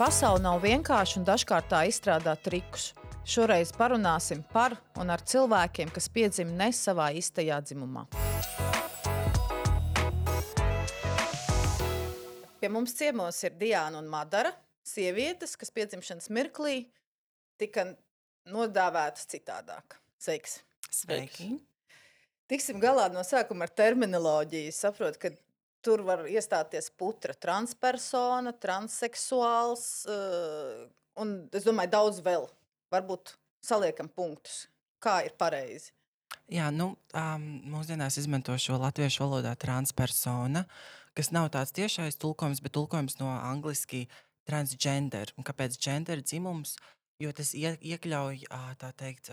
Pasaule nav vienkārša un dažkārt tā izstrādā trikus. Šoreiz parunāsim par un ar cilvēkiem, kas piedzima ne savā īstajā dzimumā. Pie mums ciemos ir Diana un Madara, sievietes, kas piedzimšanas mirklī tika nodāvētas citādāk. Sveiks! Sveiki! Tiksim galā no sākuma ar terminoloģiju. Saprotu, ka tur var iestāties putra transpersona, transseksuāls uh, un, es domāju, daudz vēl. Varbūt saliekam punktus. Kā ir pareizi? Jā, nu, um, mūsdienās izmanto šo latviešu valodā transpersona, kas nav tāds tiešais tulkojums, bet tulkojums no angliski transgender. Un kāpēc gender dzimums? Jo tas ie, iekļauj tā teikt,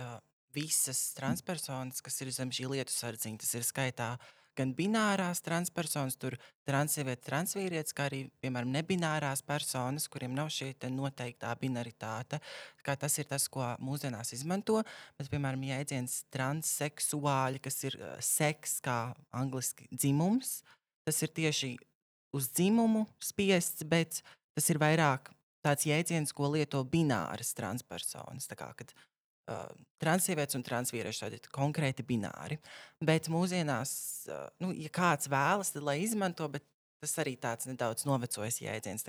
visas transpersonas, kas ir zem šī lietu sardziņa. Tas ir skaitā gan binārās transpersonas, tur transsieviete, transvīrietis, kā arī, piemēram, nebinārās personas, kuriem nav šī noteiktā binaritāte. Kā tas ir tas, ko mūsdienās izmanto. Bet, piemēram, jēdziens transseksuāļi, kas ir seks, kā angliski dzimums, tas ir tieši uz dzimumu spiests, bet tas ir vairāk tāds jēdziens, ko lieto bināras transpersonas. Kā, kad uh, transsievietes un transvīrieši tādi konkrēti bināri. Bet mūsdienās, uh, nu, ja kāds vēlas, tad lai izmanto, bet tas arī tāds nedaudz novecojis jēdziens.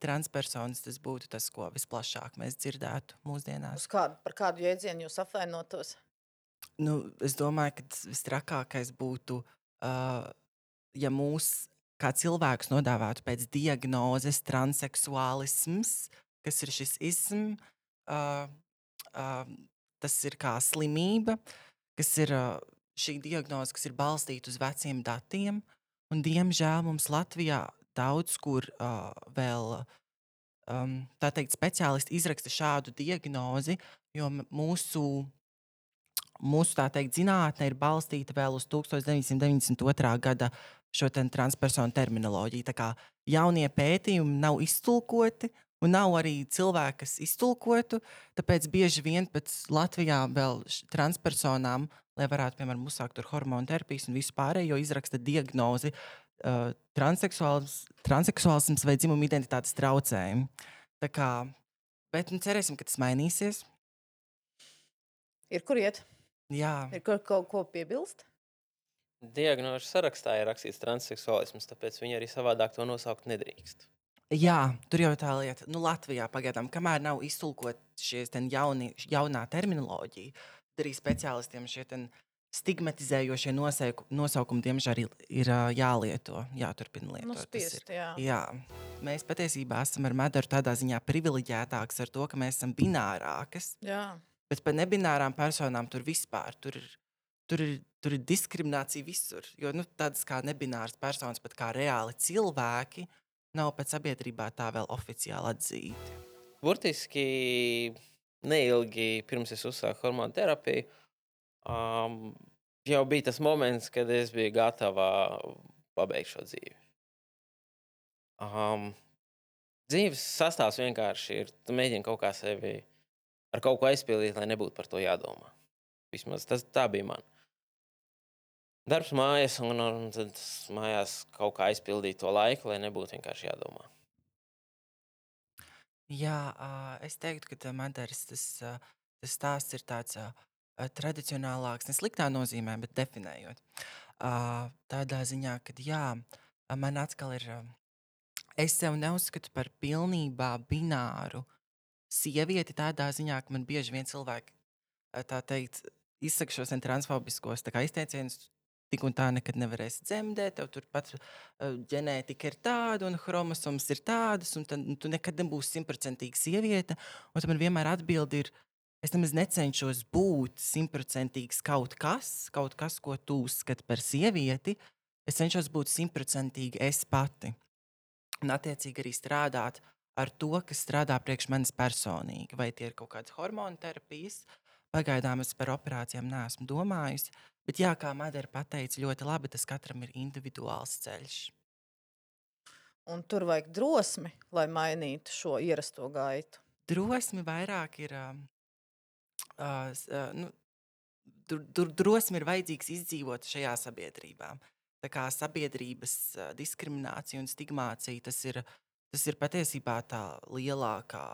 Transpersonas tas būtu tas, ko visplašāk mēs dzirdētu mūsdienās. Uz kādu, par kādu jēdzienu jūs apvainotos? Nu, es domāju, ka visstrakākais būtu, uh, ja mūsu kā cilvēks nodāvātu pēc diagnozes transseksuālisms, kas ir šis isms, uh, tas ir kā slimība, kas ir šī diagnoze, kas ir balstīta uz veciem datiem. Un, diemžēl mums Latvijā daudz kur uh, vēl um, teikt, speciālisti izraksta šādu diagnozi, jo mūsu, mūsu teikt, zinātne ir balstīta vēl uz 1992. gada šo transpersonu terminoloģiju. Tā kā jaunie pētījumi nav iztulkoti, un nav arī cilvēki, kas iztulkotu. Tāpēc bieži vien pēc Latvijā vēl transpersonām, lai varētu, piemēram, uzsākt hormonu terapijas un visu pārējo, izraksta diagnozi uh, transseksuālisms vai dzimuma identitātes traucējumi. Tā kā, bet nu, cerēsim, ka tas mainīsies. Ir kur iet? Jā. Ir kaut ko, ko piebilst? Diagnožu sarakstā ir rakstīts transseksuālisms, tāpēc viņi arī savādāk to nosaukt nedrīkst. Jā, tur jau tā lieta. Nu, Latvijā pagaidām, kamēr nav iztulkot šie jauni, jaunā terminoloģija, tad arī speciālistiem šie stigmatizējošie nosauku, nosaukumi, diemžēl, ir, ir jālieto, jāturpina lietot. Nu, spiest, jā. jā. Mēs patiesībā esam ar Medaru tādā ziņā privileģētāki ar to, ka mēs esam binārākas. Jā. Bet par nebinārām personām tur vispār tur ir tur ir, tur ir diskriminācija visur. Jo nu, tādas kā nebināras personas, pat kā reāli cilvēki, nav pēc sabiedrībā tā vēl oficiāli atzīti. Burtiski neilgi pirms es uzsāku hormonu terapiju, um, jau bija tas moments, kad es biju gatava pabeigt šo dzīvi. Um, dzīves sastāvs vienkārši ir, tu mēģini kaut kā sevi ar kaut ko aizpildīt, lai nebūtu par to jādomā. Vismaz tas tā bija man darbs mājās, un, un tad mājās kaut kā aizpildīt to laiku, lai nebūtu vienkārši jādomā. Jā, es teiktu, ka Madaras tas, tas stāsts ir tāds tradicionālāks, ne sliktā nozīmē, bet definējot. Tādā ziņā, ka jā, man atkal ir, es sev neuzskatu par pilnībā bināru sievieti tādā ziņā, ka man bieži vien cilvēki tā teikt, izsaka šos transfobiskos izteicienus, tik un tā nekad nevarēsi dzemdēt, tev turpat uh, ģenētika ir tāda, un chromosomas ir tādas, un tad, un tu nekad nebūsi simtprocentīga sieviete. Un man vienmēr atbild ir, es nemaz necenšos būt simtprocentīgs kaut kas, kaut kas, ko tu uzskati par sievieti. Es cenšos būt simtprocentīgi es pati. Un attiecīgi arī strādāt ar to, kas strādā priekš manis personīgi. Vai tie ir kaut kādas hormonu terapijas, pagaidām es par operācijām neesmu domājusi. Bet, jā, kā Madara teica, ļoti labi tas katram ir individuāls ceļš. Un tur vajag drosmi, lai mainītu šo ierasto gaitu. Drosmi vairāk ir. Uh, uh, nu, dur, dur, drosmi ir vajadzīgs izdzīvot šajā sabiedrībā. Tā kā sabiedrības uh, diskriminācija un stigmācija tas ir tas ir patiesībā tā lielākā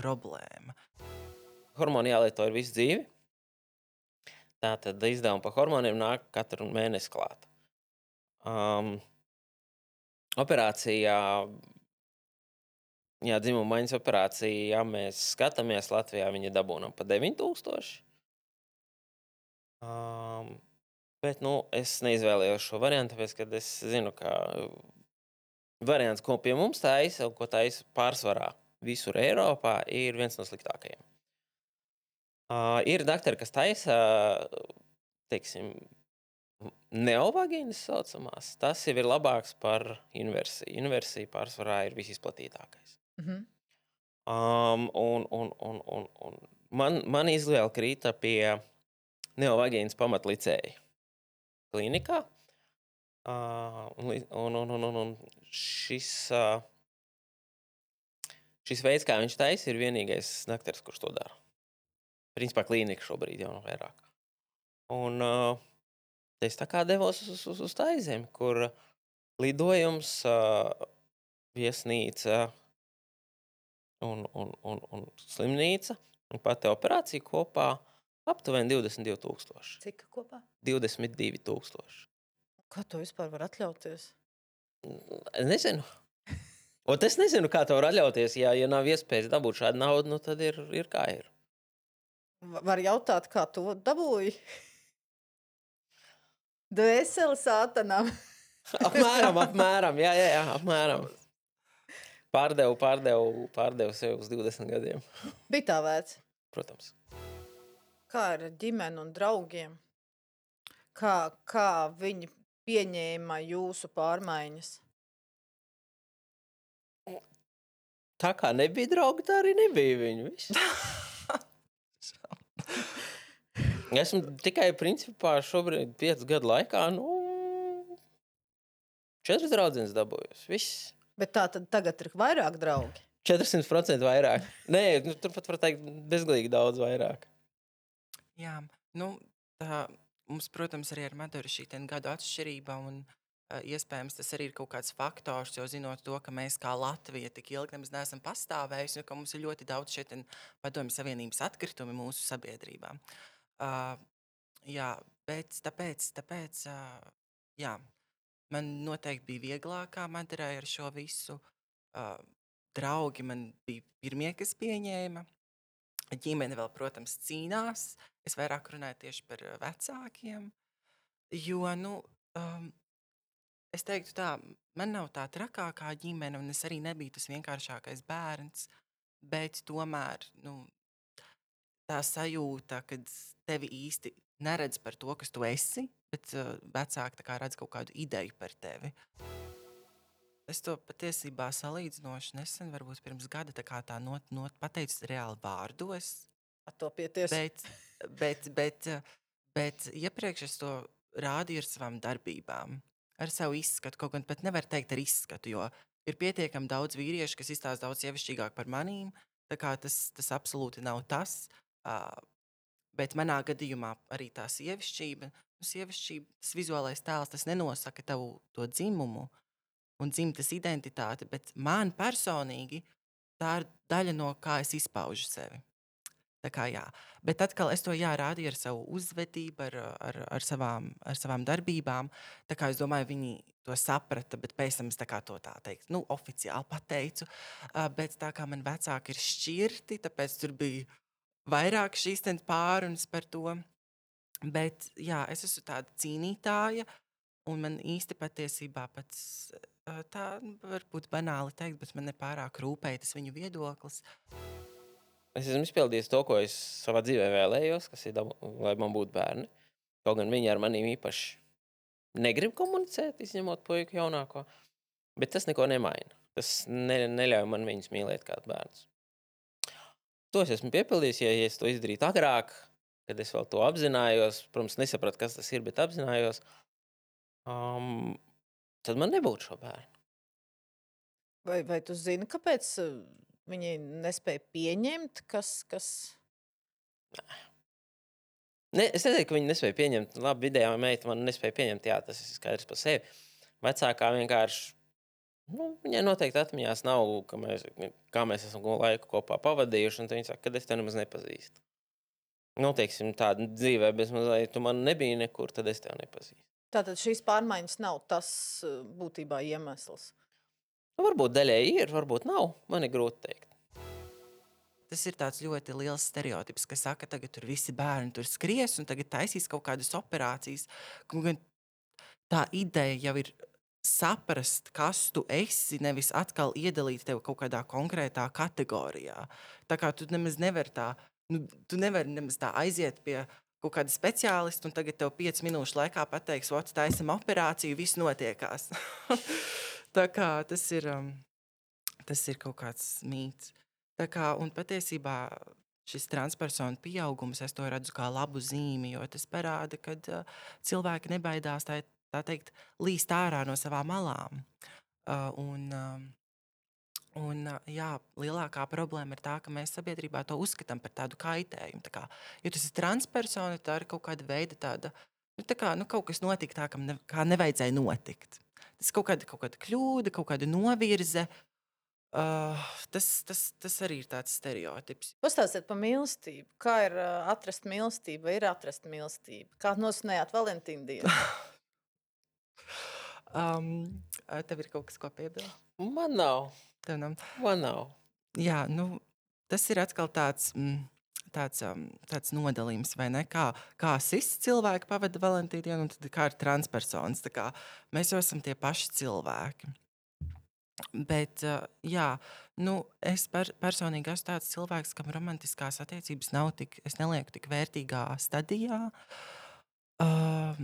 problēma. Hormoni jālieto ir visu dzīvi. Tā tad izdevumi par hormoniem nāk katru mēnesi klāt. Um, operācijā, jā, dzimuma maiņas operācija, ja mēs skatāmies Latvijā, viņa dabūna pa 9000. Um, bet nu, es neizvēlējos šo variantu, tāpēc, ka es zinu, ka variants, ko pie mums taisa ko taisa pārsvarā visur Eiropā, ir viens no sliktākajiem. Uh, ir doktori, kas taisa, teiksim, neovagīnas saucamās. Tas jau ir labāks par inversiju. Inversija pārsvarā ir visizplatītākais. Mhm. Um, un, un, un, un, un man, man izvēle krīta pie neovagīnas pamatlicēja klinikā. Uh, un, un, un, un, un, šis, uh, šis veids, kā viņš taisa, ir vienīgais nakteris, kurš to dara. Principā klīnika šobrīd jau nav vairāk. Un uh, es tā kā devos uz, uz, uz tā zemi, kur lidojums, uh, viesnīca un, un, un, un slimnīca un pati operācija kopā aptuveni 22,000. Cik kopā? 22,000. Kā to vispār var atļauties? Es nezinu. Un es nezinu, kā to var atļauties. Ja, ja nav iespējas dabūt šādu naudu, nu tad ir, ir kā ir. Va- Var jautāt, kā to dabūji? Dvēseli sātanam. Apmēram, apmēram, jā, jā, jā apmēram. Pārdevu, pārdevu, pārdevu sev uz 20 gadiem. Bija tā vērts. Protams. Kā ar ģimeni un draugiem? Kā, kā viņi pieņēma jūsu pārmaiņas? Tā kā nebija draugi, tā arī nebija viņa. Viss. Esmu tikai principā šobrīd, piecu gadu laikā, nu, četras draudzenes dabūjusi. Viss. Bet tā tad tagad ir vairāk draugi. 400% vairāk. Nē, nu, turpat var teikt, bezgalīgi daudz vairāk. Jā, nu, tā, mums, protams, arī ar Maduru šī gadu atšķirība. Un, uh, iespējams, tas arī ir kaut kāds faktors, jo zinot to, ka mēs kā Latvija tik ilgi nemaz neesam pastāvējuši, un ka mums ir ļoti daudz šeit padomju savienības atkritumi mūsu sabiedrībā. Uh, jā, bet tāpēc, tāpēc uh, jā, man noteikti bija vieglāk kā Madurai ar šo visu. Uh, draugi man bija pirmie, kas pieņēma. Ģimene vēl, protams, cīnās. Es vairāk runāju tieši par uh, vecākiem. Jo, nu, um, es teiktu, tā, man nav tā trakākā ģimene, un es arī nebiju tas vienkāršākais bērns. Bet tomēr nu, tā sajūta, kad tevi īsti neredz par to, kas tu esi, bet uh, vecāki redz kaut kādu ideju par tevi. Es to patiesībā salīdzinoši nesen, varbūt pirms gada, tā kā tā not, not, pateicu reāli vārdos. Atopieties. Bet, bet, bet, eh, bet iepriekš es to rādīju ar savām darbībām, ar savu izskatu. Kaut gan pat nevar teikt ar izskatu, jo ir pietiekami daudz vīriešu, kas izstāsta daudz sievišķīgāk par manīm. Tas, tas absolūti nav tas. Bet manā gadījumā arī tā sievišķība, nu, sievišķība tas vizuālais tēls, tas nenosaka tavu to dzimumu un dzimtas identitāti, bet man personīgi tā ir daļa no kā es izpaužu sevi. Tā kā, jā. Bet atkal es to jā, rādīju ar savu uzvedību, ar, ar, ar, savām, ar savām darbībām. Tā kā es domāju, viņi to saprata, bet pēc tam es tā to tā teikt, nu, oficiāli pateicu. Uh, bet tā kā man vecāki ir šķirti, tāpēc tur bija vairāk šīs pārunas par to. Bet jā, es esmu tāda cīnītāja, un man īsti patiesībā pats tā nu, varbūt banāli teikt, bet man nepārāk rūpēja tas viņu viedoklis. Es esmu izpildījis to, ko es savā dzīvē vēlējos, kas ir, lai man būtu bērni. Kaut gan viņi ar maniem īpaši negrib komunicēt, izņemot puiku jaunāko. Bet tas neko nemaina. Tas ne, neļauj man viņus mīlēt kā bērnus. To es esmu piepildījis, ja, ja es to izdarītu agrāk, kad es vēl to apzinājos. Protams, nesapratu, kas tas ir, bet apzinājos. Um, tad man nebūtu šo bērnu. Vai, vai tu zini, kāpēc uh, viņi nespēja pieņemt, kas. kas... Ne, es neteiktu, ka viņi nespēja pieņemt. Labi, vidējā meita man nespēja pieņemt. Jā, tas ir skaidrs par sevi. Vecākā vienkārši Nu, viņai noteikti atmiņās nav, ka mēs, kā mēs esam laiku kopā pavadījuši. un tad Viņa saka, ka es te nemaz nepazīstu. Nu, teiksim, tāda dzīvē, bez mazliet, tu man nebija nekur, tad es tevi nepazīstu. Tātad šīs pārmaiņas nav tas uh, būtībā iemesls. Nu, varbūt daļēji ir, varbūt nav. Man ir grūti pateikt. Tas ir tāds ļoti liels stereotips, kas saka, ka tagad tur visi bērni tur skries un tagad taisīs kaut kādas operācijas. Tā ideja jau ir saprast, kas tu esi, nevis atkal iedalīt tevi kaut kādā konkrētā kategorijā. Tā kā tu nemaz nevari tā, nu, tu nevari nemaz tā aiziet pie kaut kāda speciālista, un tagad tev 5 minūšu laikā pateiks, ot, tā esam operāciju, viss notiekās. tā kā tas ir, um, tas ir kaut kāds mīts. Tā kā, un patiesībā šis transpersonu pieaugums, es to redzu kā labu zīmi, jo tas parāda, ka uh, cilvēki nebaidās tā, tā teikt, līst ārā no savām malām. Uh, un, uh, Un, uh, jā, lielākā problēma ir tā, ka mēs sabiedrībā to uzskatām par tādu kaitējumu. Tā kā, ja tas ir transpersona, tā ir kaut kāda veida tāda, nu, tā kā, nu, kaut kas notika tā, kam ne, kā nevajadzēja notikt. Tas ir kaut kāda, kaut kāda kļūda, kaut kāda novirze. Uh, tas, tas, tas arī ir tāds stereotips. Pastāstiet par mīlestību. Kā ir uh, atrast mīlestību, vai ir atrast mīlestību? Kā nosvinējāt Valentīnu dienu? Um, tev ir kaut kas, ko piebilst? Man nav. Tev nav. Man nav. Jā, nu, tas ir atkal tāds. Mm, Tāds, um, tāds nodalījums, vai ne? Kā, kā sis cilvēki pavada Valentīnu dienu, un tad kā ir transpersonas. Kā mēs jau esam tie paši cilvēki. Bet, jā, nu, es per, personīgi esmu tāds cilvēks, kam romantiskās attiecības nav tik, es nelieku tik vērtīgā stadijā. Uh,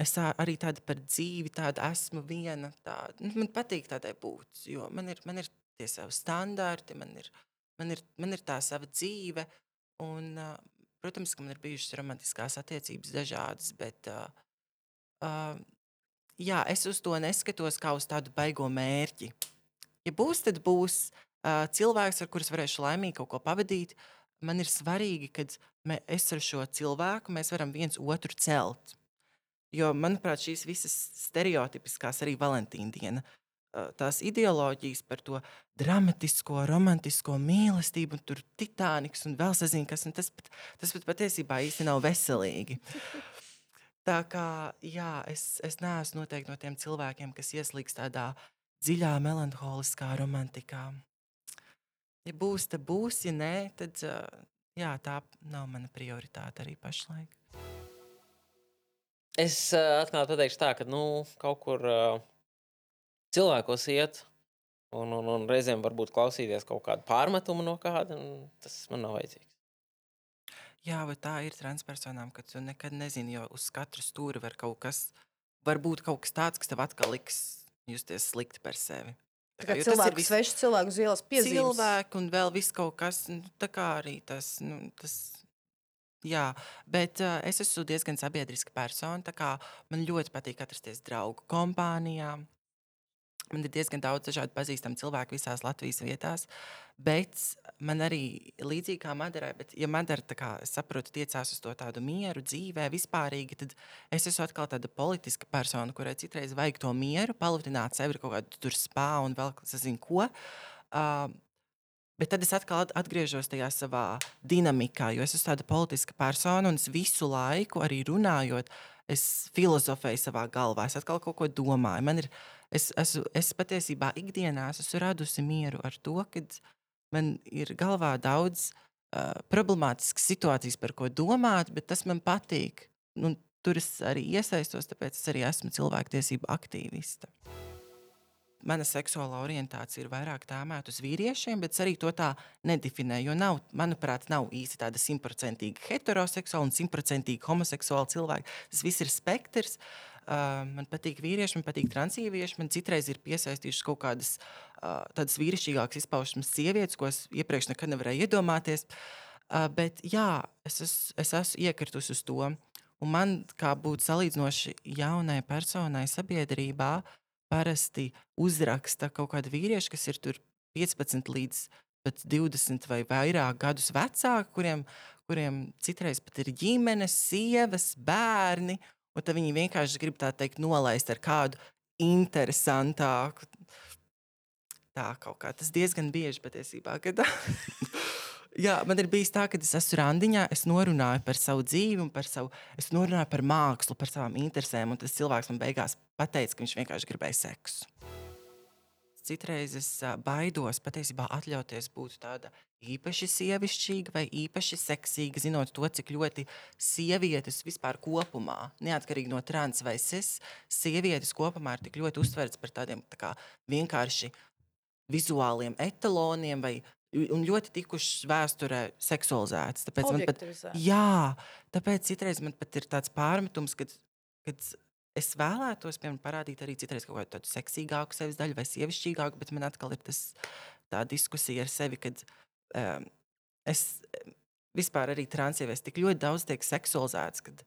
es tā, arī tāda par dzīvi, tāda esmu viena. Tāda, nu, man patīk tādai būt, jo man ir, man ir tie savi standarti, man ir, man ir, man ir tā sava dzīve. Un, protams, ka man ir bijušas romantiskās attiecības dažādas, bet uh, uh, jā, es uz to neskatos kā uz tādu baigo mērķi. Ja būs, tad būs uh, cilvēks, ar kuriem varēšu laimīgi kaut ko pavadīt. Man ir svarīgi, ka es ar šo cilvēku mēs varam viens otru celt. Jo, manuprāt, šīs visas stereotipiskās, arī Valentīna diena, tās ideoloģijas par to dramatisko, romantisko mīlestību, un tur titāniks un vēl sazina, kas tas, tas pat patiesībā īsti nav veselīgi. Tā kā jā, es, es neesmu noteikti no tiem cilvēkiem, kas ieslīgs tādā dziļā, melanholiskā romantikā. Ja būs, tad būs, ja nē, tad jā, tā nav mana prioritāte arī pašlaik. Es uh, atkal pateikšu tā, ka nu, kaut kur uh, cilvēkos iet, un, un, un reizēm varbūt klausīties kaut kādu pārmetumu no kāda, tas man nav vajadzīgs. Jā, bet tā ir transpersonām, ka tu nekad nezini, jo uz katru stūri var kaut kas, var būt kaut kas tāds, kas tev atkal liks justies slikti par sevi. Tā kā cilvēku, viss- svešu cilvēku uz ielas piezīmes. cilvēku un vēl viss kaut kas, nu, tā kā arī tas, nu, tas jā, bet uh, es esmu diezgan sabiedriska persona, man ļoti patīk atrasties draugu kompānijā. Man ir diezgan daudz dažādu pazīstamu cilvēku visās Latvijas vietās, bet man arī līdzīgi kā Madarai, bet, ja Madara, kā saprotu, tiecās uz to tādu mieru dzīvē vispārīgi, tad es esmu atkal tāda politiska persona, kurai citreiz vajag to mieru, paludināt sevi ar kaut kādu tur spā un vēl, zinu, ko. Uh, Bet tad es atkal at- atgriežos tajā savā dinamikā, jo es esmu tāda politiska persona un es visu laiku, arī runājot, es filozofēju savā galvā, es atkal kaut ko domāju. Man ir, es, esmu, es patiesībā ikdienā esmu radusi mieru ar to, ka man ir galvā daudz uh, problemātiskas situācijas, par ko domāt, bet tas man patīk. Un tur es arī iesaistos, tāpēc es arī esmu cilvēktiesību aktīviste mana seksuālā orientācija ir vairāk tēmēta uz vīriešiem, bet es arī to tā nedefinēju. Jo, nav, manuprāt, nav īsti tāda simtprocentīgi heteroseksuāla un simtprocentīgi homoseksuāla cilvēka. Tas viss ir spektrs. Uh, man patīk vīrieši, man patīk transīvieši. Man citreiz ir piesaistījušas kaut kādas uh, tādas vīrišķīgākas izpausmes sievietes, ko es iepriekš nekad nevarēju iedomāties. Uh, bet jā, es, es, es esmu iekritusi uz to. Un man, kā būt salīdzinoši jaunai personai sabiedrībā, parasti uzraksta kaut kādi vīrieši, kas ir tur 15 līdz pat 20 vai vairāk gadus vecāki, kuriem, kuriem citreiz pat ir ģimenes, sievas, bērni. Un tad viņi vienkārši grib tā teikt, nolaist ar kādu interesantāku, tā kaut kā. Tas diezgan bieži patiesībā. Kad, jā, man ir bijis tā, ka es esmu randiņā, es norunāju par savu dzīvi, par savu, es norunāju par mākslu, par savām interesēm, un tas cilvēks man beigās pateica, ka viņš vienkārši gribēja seksu. Citreiz es baidos patiesībā atļauties būt tāda īpaši sievišķīga vai īpaši seksīga, zinot to, cik ļoti sievietes vispār kopumā, neatkarīgi no trans vai cis, sievietes kopumā ir tik ļoti uztverts par tādiem tā kā, vienkārši vizuāliem etaloniem vai un ļoti tikušas vēsturē seksualizētas. Tāpēc man pat, jā, tāpēc citreiz man pat ir tāds pārmetums, kad, kad es vēlētos piemēram, parādīt arī citreiz kaut kādu seksīgāku sevis daļu vai sievišķīgāku, bet man atkal ir tas, tā diskusija ar sevi, kad um, es vispār arī transievietes tik ļoti daudz tiek seksualizēts, kad,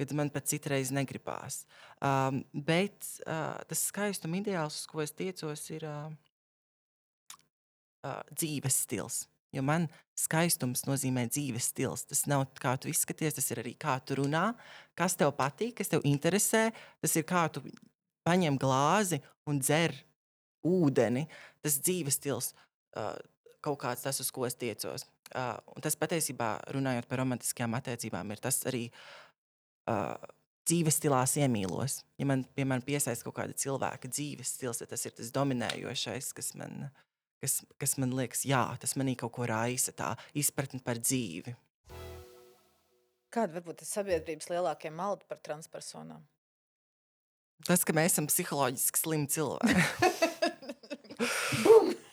kad man pat citreiz negribās. Um, bet uh, tas skaistuma ideāls, uz ko es tiecos, ir uh, uh, dzīves stils. Jo man skaistums nozīmē dzīves stils. Tas nav kā tu izskaties, tas ir arī kā tu runā, kas tev patīk, kas tev interesē. Tas ir kā tu paņem glāzi un dzer ūdeni. Tas dzīves stils uh, kaut kāds tas, uz ko es tiecos. Uh, tas patiesībā, runājot par romantiskajām attiecībām, ir tas arī uh, dzīves stilā iemīlos. Ja man, piemēram, piesaista kaut kāda cilvēka dzīves stils, tad tas ir tas dominējošais, kas man, kas, kas man liekas, jā, tas manī kaut ko raisa, tā izpratne par dzīvi. Kāda varbūt ir sabiedrības lielākie maldi par transpersonām? Tas, ka mēs esam psiholoģiski slimi cilvēki.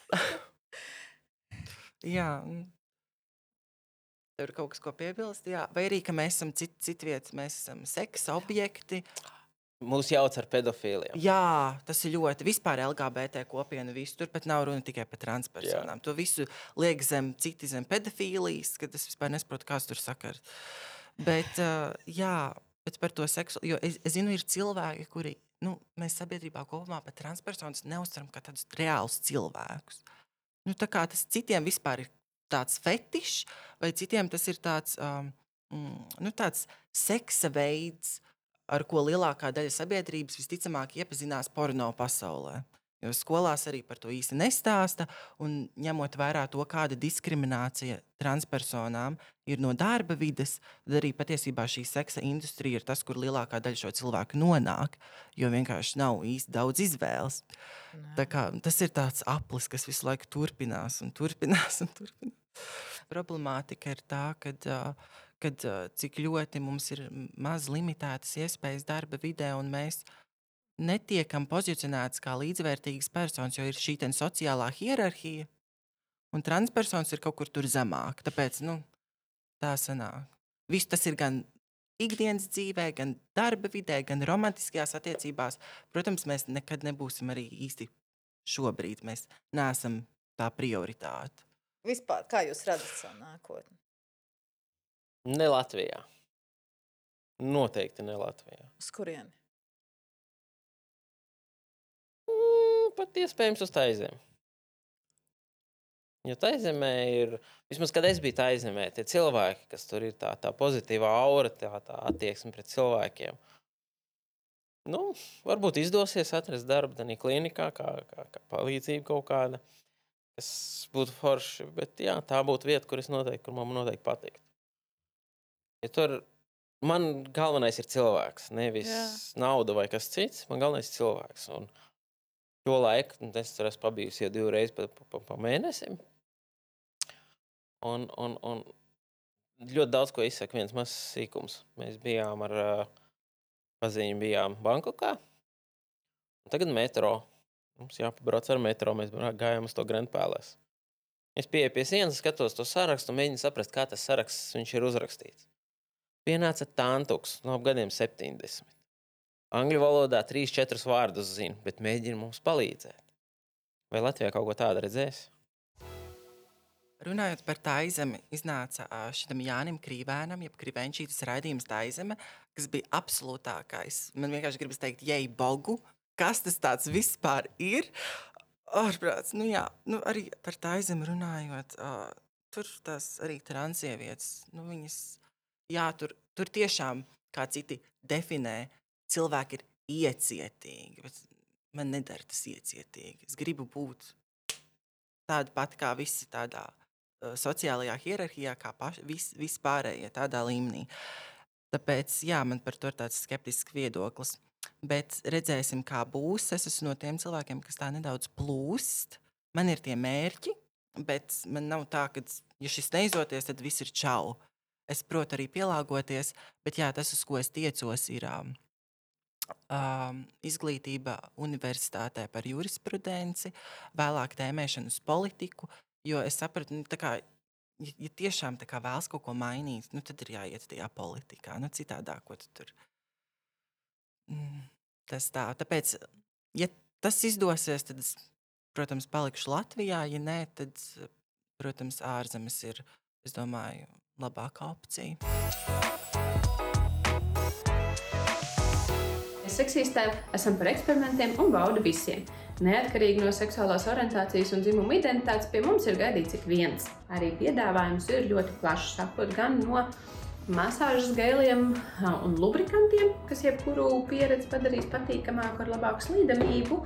jā, ir kaut kas, ko piebilst. Jā. Vai arī, ka mēs esam cit, citvietas, mēs esam seksa objekti. Mūs jauc ar pedofīliem. Jā, tas ir ļoti vispār LGBT kopiena. Visu. Tur pat nav runa tikai par transpersonām. To visu liek zem, citi zem pedofīlijas, kad es vispār nesaprotu, kāds tur sakars. Bet, uh, jā, bet par to seksu, jo es, es zinu, ir cilvēki, kuri, nu, mēs sabiedrībā kopumā par transpersonas neuztveram kā tādus reālus cilvēkus. Nu, tā kā tas citiem vispār ir tāds fetišs, vai citiem tas ir tāds, um, nu, tāds seksa veids, ar ko lielākā daļa sabiedrības visticamāk iepazinās porno pasaulē. Jo skolās arī par to īsti nestāsta. Un ņemot vērā to, kāda diskriminācija transpersonām ir no darba vides, tad arī patiesībā šī seksa industrija ir tas, kur lielākā daļa šo cilvēku nonāk. Jo vienkārši nav īsti daudz izvēles. Kā, tas ir tāds aplis, kas visu laiku turpinās un turpinās. Un turpinās. Problemātika ir tā, ka kad, ā, cik ļoti mums ir maz limitētas iespējas darba vidē, un mēs netiekam pozicionēts kā līdzvērtīgas personas, jo ir šī sociālā hierarhija, un transpersonas ir kaut kur tur zemāk. Tāpēc nu, tā sanāk. Viss tas ir gan ikdienas dzīvē, gan darba vidē, gan romantiskajās attiecībās. Protams, mēs nekad nebūsim arī īsti šobrīd. Mēs neesam tā prioritāte. Vispār, kā jūs redzat savu nākotni? Ne Latvijā. Noteikti ne Latvijā. Uz kurieni? Mm, pat iespējams uz taizem. Jo taizemē ir, vismaz kad es biju taizemē, tie cilvēki, kas tur ir tā, tā pozitīvā aura, tā, tā attieksme pret cilvēkiem. Nu, varbūt izdosies atrast darbu tādā klinikā, kā, kā, kā palīdzība kaut kāda, kas būtu forši. Bet jā, tā būtu vieta, kur, es noteikti, kur man noteikti patīk. Ja tur man galvenais ir cilvēks, nevis Jā. nauda vai kas cits. Man galvenais ir cilvēks. Un šo laiku nu, es tur esmu pabijusi jau divreiz pa, pa, pa, pa mēnesim. Un, un, un ļoti daudz ko izsaka viens mazs sīkums. Mēs bijām ar uh, paziņu, bijām Bankokā. Tagad metro. Mums jāpabrauc ar metro. Mēs gājām uz to Grand Palace. Es pieeju pie sienas, skatos to sarakstu un mēģinu saprast, kā tas saraksts ir uzrakstīts. Pienāca Tantuks no ap gadiem 70. Angļu valodā 3-4 vārdus zina, bet mēģina mums palīdzēt. Vai Latvijā kaut ko tādu redzēs? Runājot par taizemi, iznāca ā, šitam Jānim Krīvēnam, jeb Krivenčītas raidījums taizeme, kas bija absolūtākais. Man vienkārši gribas teikt, jei bogu, kas tas tāds vispār ir. Ārprāts, nu jā, nu arī par taizemi runājot, uh, tur tās arī transievietes, nu viņas, jā, tur, tur tiešām, kā citi definē, cilvēki ir iecietīgi, man nedara tas iecietīgi. Es gribu būt tāda pati kā visi tādā uh, sociālajā hierarhijā, kā paši, vis, vispārējie tādā līmenī. Tāpēc, jā, man par to ir tāds skeptisks viedoklis. Bet redzēsim, kā būs. Es esmu no tiem cilvēkiem, kas tā nedaudz plūst. Man ir tie mērķi, bet man nav tā, ka, ja šis neizdoties, tad viss ir čau. Es protu arī pielāgoties, bet jā, tas, uz ko es tiecos, ir um, izglītība universitātē par jurisprudenci, vēlāk tēmēšanu uz politiku. Jo es sapratu, nu, kā, ja, ja tiešām kā vēlas kaut ko mainīt, nu, tad ir jāiet tajā politikā. Nu, citādi, ko tu tur. Mm, tas tā. Tāpēc, ja tas izdosies, tad es, protams, palikšu Latvijā. Ja nē, tad, protams, ārzemes ir, es domāju, labākā opcija. Seksistē esam par eksperimentiem un baudu visiem. Neatkarīgi no seksuālās orientācijas un dzimuma identitātes, pie mums ir gaidīts ik viens. Arī piedāvājums ir ļoti plašs, sākot gan no masāžas gēliem un lubrikantiem, kas jebkuru pieredzi padarīs patīkamāku ar labāku slīdamību,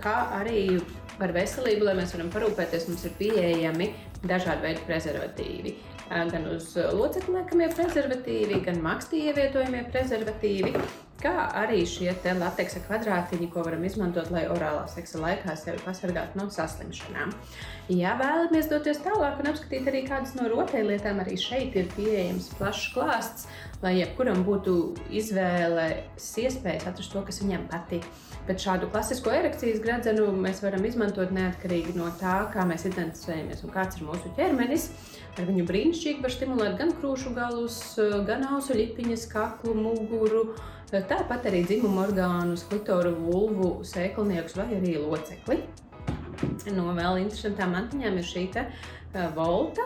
kā arī par veselību, lai mēs varam parūpēties, mums ir pieejami dažādi veidi prezervatīvi gan uz locekļa liekamie prezervatīvi, gan makstī ievietojamie prezervatīvi, kā arī šie lateksa kvadrātiņi, ko varam izmantot, lai orālā seksa laikā sevi pasargātu no saslimšanām. Ja vēlamies doties tālāk un apskatīt arī kādas no rotaļlietām, arī šeit ir pieejams plašs klāsts, lai jebkuram būtu izvēles iespējas atrast to, kas viņam patīk. Bet šādu klasisko erekcijas gradzenu mēs varam izmantot neatkarīgi no tā, kā mēs identificējamies un kāds ir mūsu ķermenis. Ar viņu brīnišķīgi var stimulēt gan krūšu galus, gan ausu lipiņas, kaklu, muguru, tāpat arī dzimumu orgānus, klitoru, vulvu, sēklniekus vai arī locekli. No vēl interesantām mantiņām ir šī te, uh, volta,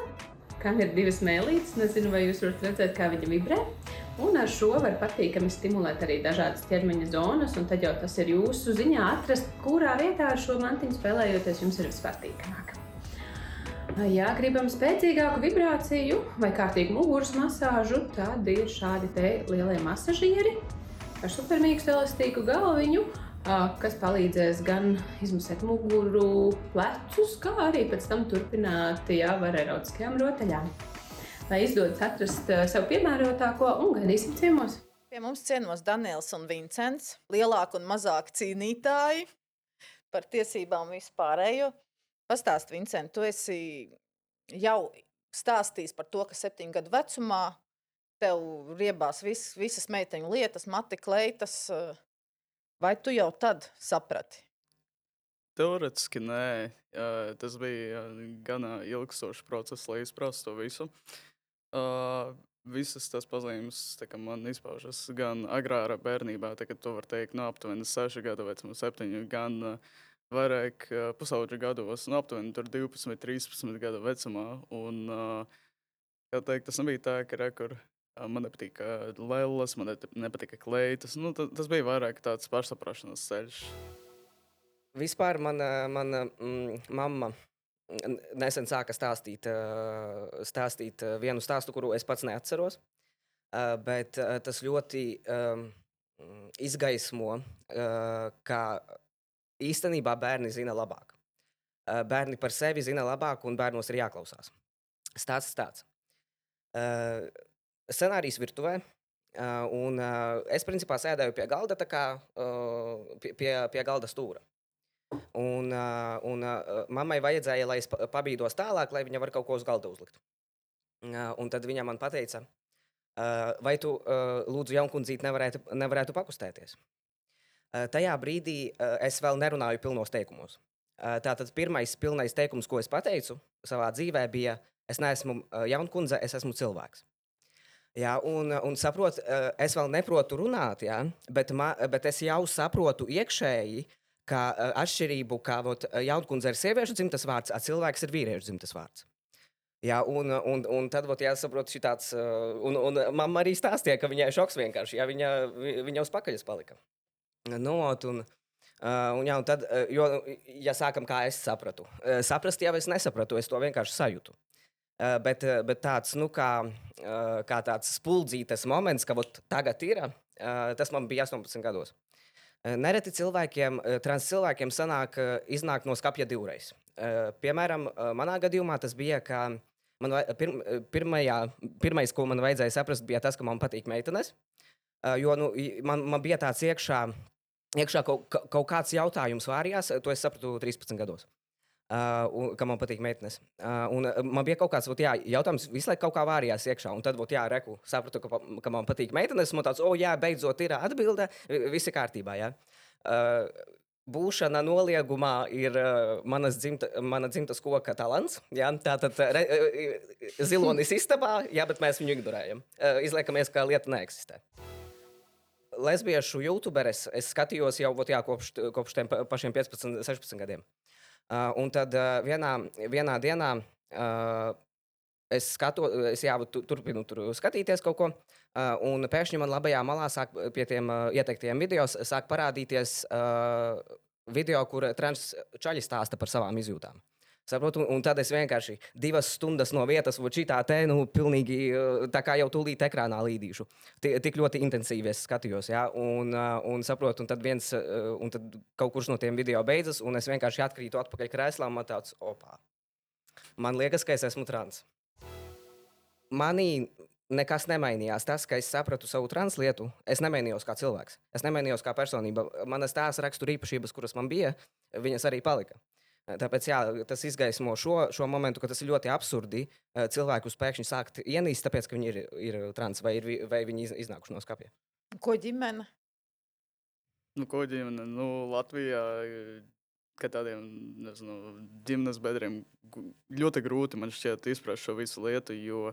kam ir divas mēlītes. Nezinu, vai jūs varat redzēt, kā viņa vibrē. Un ar šo var patīkami stimulēt arī dažādas ķermeņa zonas, un tad jau tas ir jūsu ziņā atrast, kurā vietā ar šo mantiņu spēlējoties jums ir vispatīkamāk. Ja gribam spēcīgāku vibrāciju vai kārtīgu muguras masāžu, tad ir šādi lielie masažieri ar supermīkstu elastīgu galviņu, kas palīdzēs gan izmasēt muguru, plecus, kā arī pēc tam turpināt jau ar erotiskajām rotaļām lai izdodas atrast sev piemērotāko un gaidīsim ciemos. Pie mums ciemos Daniels un Vincents, lielāki un mazāki cīnītāji par tiesībām vispārējo. Pastāst, Vincent, tu esi jau stāstījis par to, ka septiņu gadu vecumā tev riebās vis, visas meiteņu lietas, mati, kleitas. Vai tu jau tad saprati? Teorētiski nē, tas bija gana ilgstošs process, lai izprastu to visu. Visas tas pazīmes man izpaužas gan agrārā bērnībā, tā, kad to var teikt no aptuveni 6 gadu vecuma, 7, gan uh, vairāk uh, pusaudža gados, no aptuveni 12, 13 gadu vecumā. Un, uh, teikt, tas nebija tā, ka rekur, uh, man nepatika lēlas, man nepatika kleitas. Nu, tas, tas bija vairāk tāds pašsaprašanās ceļš. Vispār mana, mana mm, mamma nesen sāka stāstīt, stāstīt vienu stāstu, kuru es pats neatceros. Bet tas ļoti izgaismo, ka īstenībā bērni zina labāk. Bērni par sevi zina labāk, un bērnos ir jāklausās. Stāsts tāds. Scenārijs virtuvē, un es principā sēdēju pie galda, kā pie, pie, galda stūra. Un, un mammai vajadzēja, lai es pabīdos tālāk, lai viņa var kaut ko uz galda uzlikt. Un tad viņa man teica, vai tu, lūdzu, jaunkundzīti, nevarētu, nevarētu pakustēties. Uh, tajā brīdī uh, es vēl nerunāju pilnos teikumos. Uh, tātad pirmais pilnais teikums, ko es pateicu savā dzīvē, bija: Es neesmu jaunkundze, es esmu cilvēks. Jā, un, un saprot, es vēl neprotu runāt, jā, bet, ma, bet es jau saprotu iekšēji, ka atšķirību, kā vot, jaunkundze ir sieviešu dzimtas vārds, a cilvēks ir vīriešu dzimtas vārds. Jā, un, un, un tad vat, jāsaprot, ka tāds, un, un mamma arī stāstīja, ka viņai šoks vienkārši, jā, viņa, viņa uz pakaļas palika. Nu, un, Uh, un, jā, un tad, uh, jo, ja sākam, kā es sapratu, uh, saprast jau es nesapratu, es to vienkārši sajūtu. Uh, bet, uh, bet tāds, nu, kā, uh, kā tāds spuldzītas moments, ka vot, tagad ir, uh, tas man bija 18 gados. Eh, Nereti cilvēkiem, eh, trans cilvēkiem sanāk eh, iznākt no skapja divreiz. Eh, Piemēram, eh, manā gadījumā tas bija, ka man, vai- pir, eh, pirmajā, pirmais, ko man vajadzēja saprast, bija tas, ka man patīk meitenes. Eh, Jo nu, man, man bija tāds iekšā, iekšā kaut, ka- kaut kāds jautājums vārījās, to es sapratu 13 gados. Uh, ka man patīk meitenes. Uh, un, uh, man bija kaut kāds vot, jā, jautājums, visu laiku kaut kā vārījās iekšā. Un tad, vot, jā, reku, sapratu, ka, ka man patīk meitenes. Man tāds, o, jā, beidzot ir atbilde, vi- viss ir kārtībā. Jā. Uh, Būšana noliegumā ir uh, manas dzimta, mana dzimtas koka talants. Jā, tātad re, uh, zilonis istabā, jā, bet mēs viņu ignorējam. Uh, izliekamies, ka lieta neeksistē. Lesbiešu youtuberis es skatījos jau jā, kopš, kopš tiem pa- pašiem 15, 16 gadiem. Uh, un tad uh, vienā, vienā dienā uh, es skatos, es jā, tu, turpinu tur skatīties kaut ko. Uh, un pēkšņi man labajā malā sāk pie tiem uh, ieteiktajiem video sāk parādīties uh, video, kur trans čaļi stāsta par savām izjūtām. Saprotu, un, un tad es vienkārši divas stundas no vietas, vai šī tā nu, pilnīgi uh, tā kā jau tūlīt ekrānā līdīšu. Ti- Tik ļoti intensīvi es skatījos, ja, un, uh, un saprotu, un tad viens, uh, un tad kaut kurš no tiem video beidzas, un es vienkārši atkrītu atpakaļ krēslā, un man tāds opā. Man liekas, ka es esmu trans. Manī nekas nemainījās. Tas, ka es sapratu savu translietu, es nemainījos kā cilvēks. Es nemainījos kā personība. Manas tās rakstura īpašības, kuras man bija, viņas arī palika. Tāpēc jā, tas izgaismo šo, šo momentu, ka tas ir ļoti absurdi. Cilvēkus pēkšņi sākt ienīst, tāpēc, ka viņi ir, ir trans vai, ir, vai viņi iz- iznākuši no skapja. Ko ģimene? Nu, ko ģimene? Nu, Latvijā, eh, ka tādiem nezinu, ģimenes bedriem ļoti grūti man šķiet izprast šo visu lietu, jo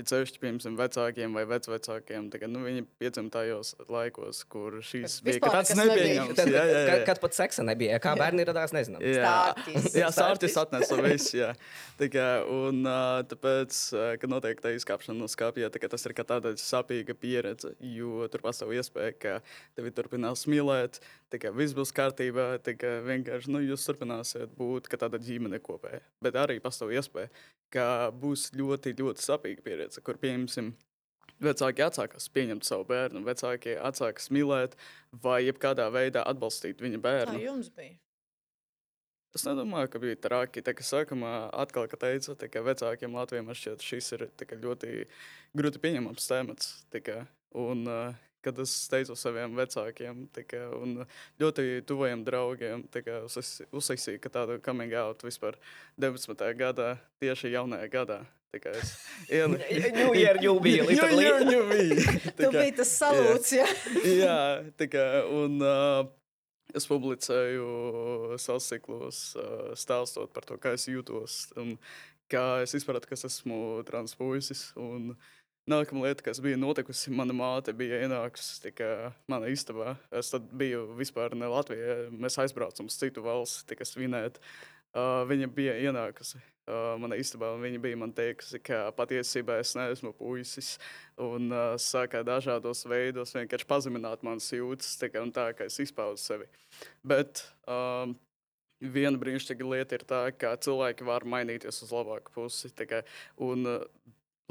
ir ceļš, piemēram, vecākiem vai vecvecākiem. Tagad, nu, viņi piedzima tajos laikos, kur šīs Kad bija vispār tāds nepieņemams. Tad, Jā, jā, jā. kad, pat seksa nebija, kā bērni radās, nezinām. Jā, Stārķis. jā sārķis atnesa visu. Jā. Tā kā, un, tāpēc, ā, kad notiek tā izkāpšana no skāpja, tas ir kā tāda sāpīga pieredze, jo tur pastāv iespēja, ka tevi turpinās mīlēt, kā viss būs kārtībā, kā vienkārši nu, jūs turpināsiet būt tāda ģimene kopēja. Bet arī pastāv iespēja, ka būs ļoti, ļoti sāpīga pieredze, kur pieņemsim. Vecāki atsākās pieņemt savu bērnu, vecāki atsākās mīlēt vai jebkādā veidā atbalstīt viņa bērnu. jums bija. Es nedomāju, ka bija traki. Tā kā sākumā atkal, ka teica, tā kā vecākiem Latvijam šķiet, šis ir kā ļoti grūti pieņemams temats. kā. Un, uh, kad es teicu saviem vecākiem, kā, un ļoti tuvajiem draugiem, kā uzsākstīju ka tādu coming out vispār 19. gadā, tieši jaunajā gadā. Tā es ieliku. New Year, New Me, New. Year, New Me. Tu biji tas salūts, jā. Jā, tā kā, un uh, es publicēju savus ciklus, uh, stāstot par to, kā es jūtos un kā es izpratu, ka es esmu transpuisis. Un Nākamā lieta, kas bija notikusi, mana māte bija ienākusi manā istabā. Es biju vispār ne Latvijā. Mēs aizbraucām uz citu valsti, tikai svinēt. Uh, viņa bija ienākusi uh, manā istabā, un viņa bija man teikusi, ka patiesībā es neesmu puisis. Un uh, sākā dažādos veidos vienkārši pazemināt manas jūtas, tā kā, tā, kā es izpaudu sevi. Bet um, viena brīnišķīga lieta ir tā, ka cilvēki var mainīties uz labāku pusi. Kā, un uh,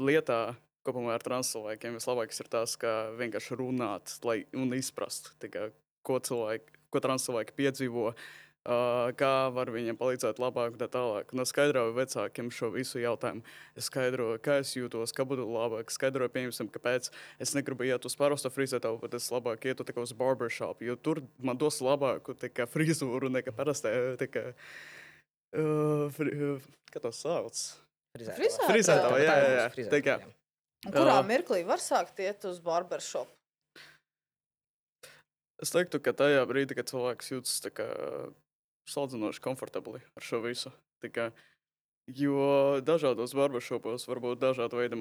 lietā, kopumā ar translākiem, vislabākais ir tas, ka vienkārši runāt lai, un izprast, kā, ko cilvēki, ko translāki piedzīvo. Uh, kā var viņiem palīdzēt labāk, tā tālāk. Es skaidroju vecākiem šo visu jautājumu. Es skaidroju, kā es jūtos, kā būtu labāk. Skaidroju, piemēram, kāpēc es negribu iet uz parasto frizētāju, bet es labāk ietu uz barbershop, jo tur man dos labāku kā, frizūru nekā parastā. tā kā, Uh, fri, uh, kā to sauc? Frizētājā? Frizētājā, jā, jā, jā. Frizētājā, Tā kā, jā. Un Kurā Jā. mirklī var sākt iet uz barbershop? Es teiktu, ka tajā brīdī, kad cilvēks jūtas tā kā salīdzinoši komfortabli ar šo visu. Kā, jo dažādos barbershopos var būt dažādi veidi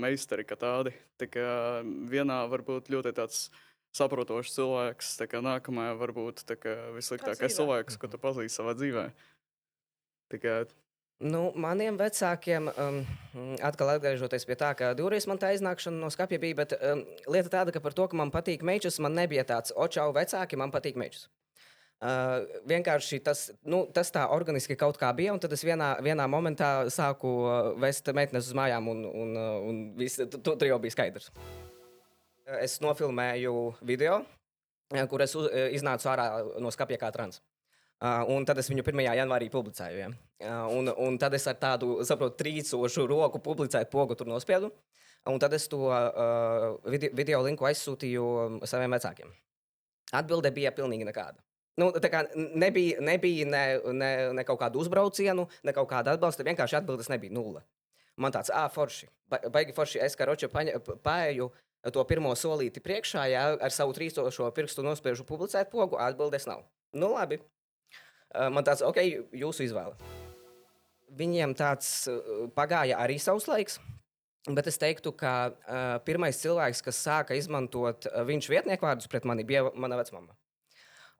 meistari, kā tādi. Tā kā vienā var būt ļoti tāds saprotošs cilvēks, tā kā nākamajā var būt tā kā vissliktākais dzīvē. cilvēks, ko tu pazīsti savā dzīvē. Tā kā, Nu, maniem vecākiem, um, atkal atgriežoties pie tā, ka divreiz man tā iznākšana no skapja bija, bet um, lieta tāda, ka par to, ka man patīk mečus, man nebija tāds, očau, vecāki, man patīk mečus. Uh, vienkārši tas, nu, tas tā organiski kaut kā bija, un tad es vienā, vienā momentā sāku uh, vest meitenes uz mājām, un, un, uh, un viss, tu, tu, tur jau bija skaidrs. Es nofilmēju video, uh, kur es uz, uh, iznācu ārā no skapja kā trans. Uh, un tad es viņu 1. janvārī publicēju. Ja? Uh, un, un tad es ar tādu, saprotu, trīcošu roku publicēju pogu tur nospiedu. Un tad es to uh, video, video linku aizsūtīju saviem vecākiem. Atbilde bija pilnīgi nekāda. Nu, kā nebija, nebija ne, ne, ne kaut kāda uzbraucienu, ne kaut kāda atbalsta. Vienkārši atbildes nebija nulle. Man tāds, ah, forši. Ba- Baigi forši. Es kā roča paēju to pirmo solīti priekšā, jā, ar savu trīsošo pirkstu nospiežu publicēt pogu. Atbildes nav. Nu, labi. Man tāds, ok, jūsu izvēle. Viņiem tāds pagāja arī savs laiks. Bet es teiktu, ka uh, pirmais cilvēks, kas sāka izmantot uh, viņš vietnieku vārdus pret mani, bija mana vecmama.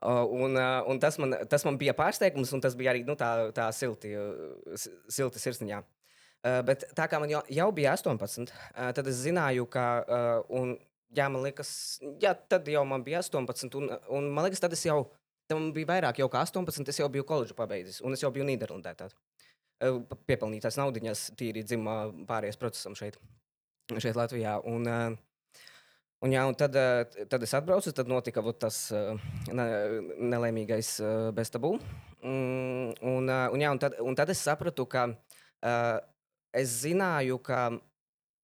Uh, un, uh, un tas, man, tas man bija pārsteigums, un tas bija arī nu, tā, tā silti, silti sirsniņā. Uh, bet tā kā man jau, jau bija 18, uh, tad es zināju, ka. Uh, un, jā, man liekas, jā, tad jau man bija 18, un, un man liekas, tad es jau. Tad man bija vairāk, jau kā 18, es jau biju koledžu pabeidzis, un es jau biju Nīderlandē. Uh, Piepelnītās naudiņas tīri dzimuma pārējais procesam šeit, šeit Latvijā. Un, uh, Un, jā, un tad, eh, tad es atbraucu, tad notika tas eh, ne, nelēmīgais eh, bez tabū. Mm, Un, eh, un, jā, un, tad, un tad es sapratu, ka es zināju, ka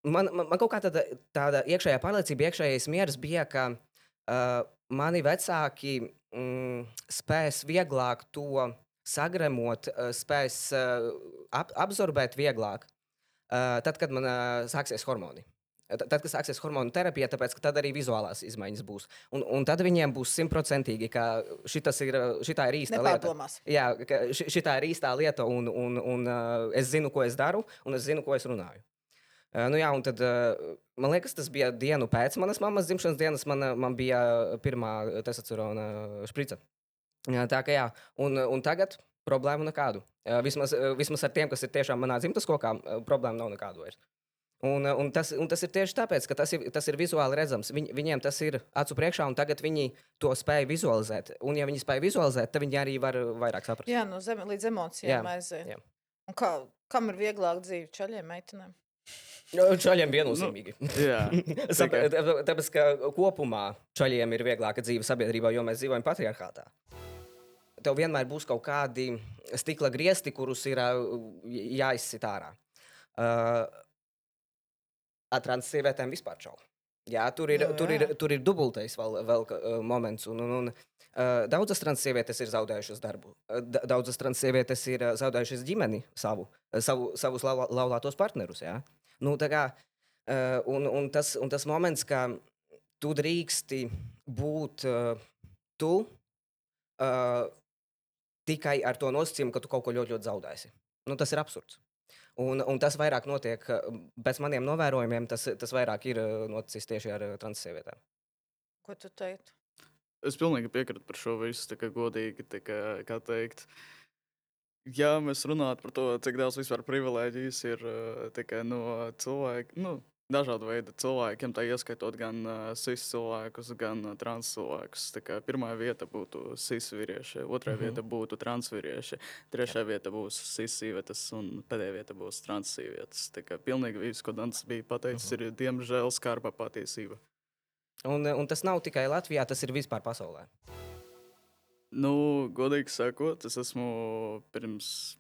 man, man, man kaut kā tāda, tāda iekšējā pārliecība, iekšējais miers bija, ka uh, mani vecāki mm, spēs vieglāk to sagremot, uh, spēs uh, ap, absorbēt vieglāk, uh, tad, kad man sāksies hormoni. Tad, kad sāksies hormonu terapija, tāpēc tad arī vizuālās izmaiņas būs. Un, un tad viņiem būs simtprocentīgi, ka šitas ir, šitā ir īsta lieta. Jā, šitā ir īstā lieta, un, un, un es zinu, ko es daru, un es zinu, ko es runāju. Nu jā, un tad, man liekas, tas bija dienu pēc manas mammas dzimšanas dienas. Man, uh, man bija pirmā testosterona šprica. Jā, Tā kā jā, un, un tagad problēmu nekādu. Vismaz, vismaz ar tiem, kas ir tiešām manā dzimtas kokā, uh, problēma nav nekādu vairs. Un, uh, un, tas, un tas ir tieši tāpēc, ka tas ir, tas ir vizuāli redzams. Viņ, viņiem tas ir acu priekšā, un tagad viņi to spēj vizualizēt. Un, ja viņi spēj vizualizēt, tad viņi arī var uh, vairāk saprast. Jā, no zem, līdz emocijām aiziet. Kā, kam ir vieglāk dzīve čaļiem, meitenēm? Nu, Čaļiem viennozīmīgi. Jā, Sap- tikai- tā- Tāpēc, ka kopumā čaļiem ir vieglāka dzīve sabiedrībā, jo mēs dzīvojam patriarchātā. Tev vienmēr būs kaut kādi stikla griezti, kurus ir jāizsit ārā. Uh, ar trans sievietēm vispār čau. Jā, tur ir, Nu, tur ir, jā. tur ir dubultais vēl, vēl uh, moments. Un, un, un, uh, daudzas trans sievietes ir zaudējušas darbu. Uh, da- daudzas trans sievietes ir uh, zaudējušas ģimeni savu, savu, savus lau- laulātos partnerus. Jā. Nu, kā, uh, un, un, tas, un tas moments, ka tu drīksti būt uh, tu uh, tikai ar to nosacījumu, ka tu kaut ko ļoti, ļoti zaudēsi. Nu, tas ir absurds. Un, un tas vairāk notiek, pēc maniem novērojumiem, tas, tas vairāk ir uh, noticis tieši ar uh, transsievietēm. Ko tu teiktu? Es pilnīgi piekrītu par šo visu, tā kā godīgi, tā kā, kā teikt. Ja mēs runātu par to, cik daudz vispār privilēģijas ir ā, tikai no cilvēkiem, nu, dažādu veidu cilvēkiem, tā ieskaitot gan uh, cis cilvēkus, gan uh, trans cilvēkus. Pirmā vieta būtu cis vīrieši, otrā mm. -hmm. vieta būtu trans vīrieši, trešā vieta būs cis sievietes un pēdējā vieta būs trans sievietes. Tā kā pilnīgi viss, ko Dants bija pateicis, Mhm. ir diemžēl skarba patiesība. Un, un tas nav tikai Latvijā, tas ir vispār pasaulē. Nu, godīgi sakot, es esmu pirms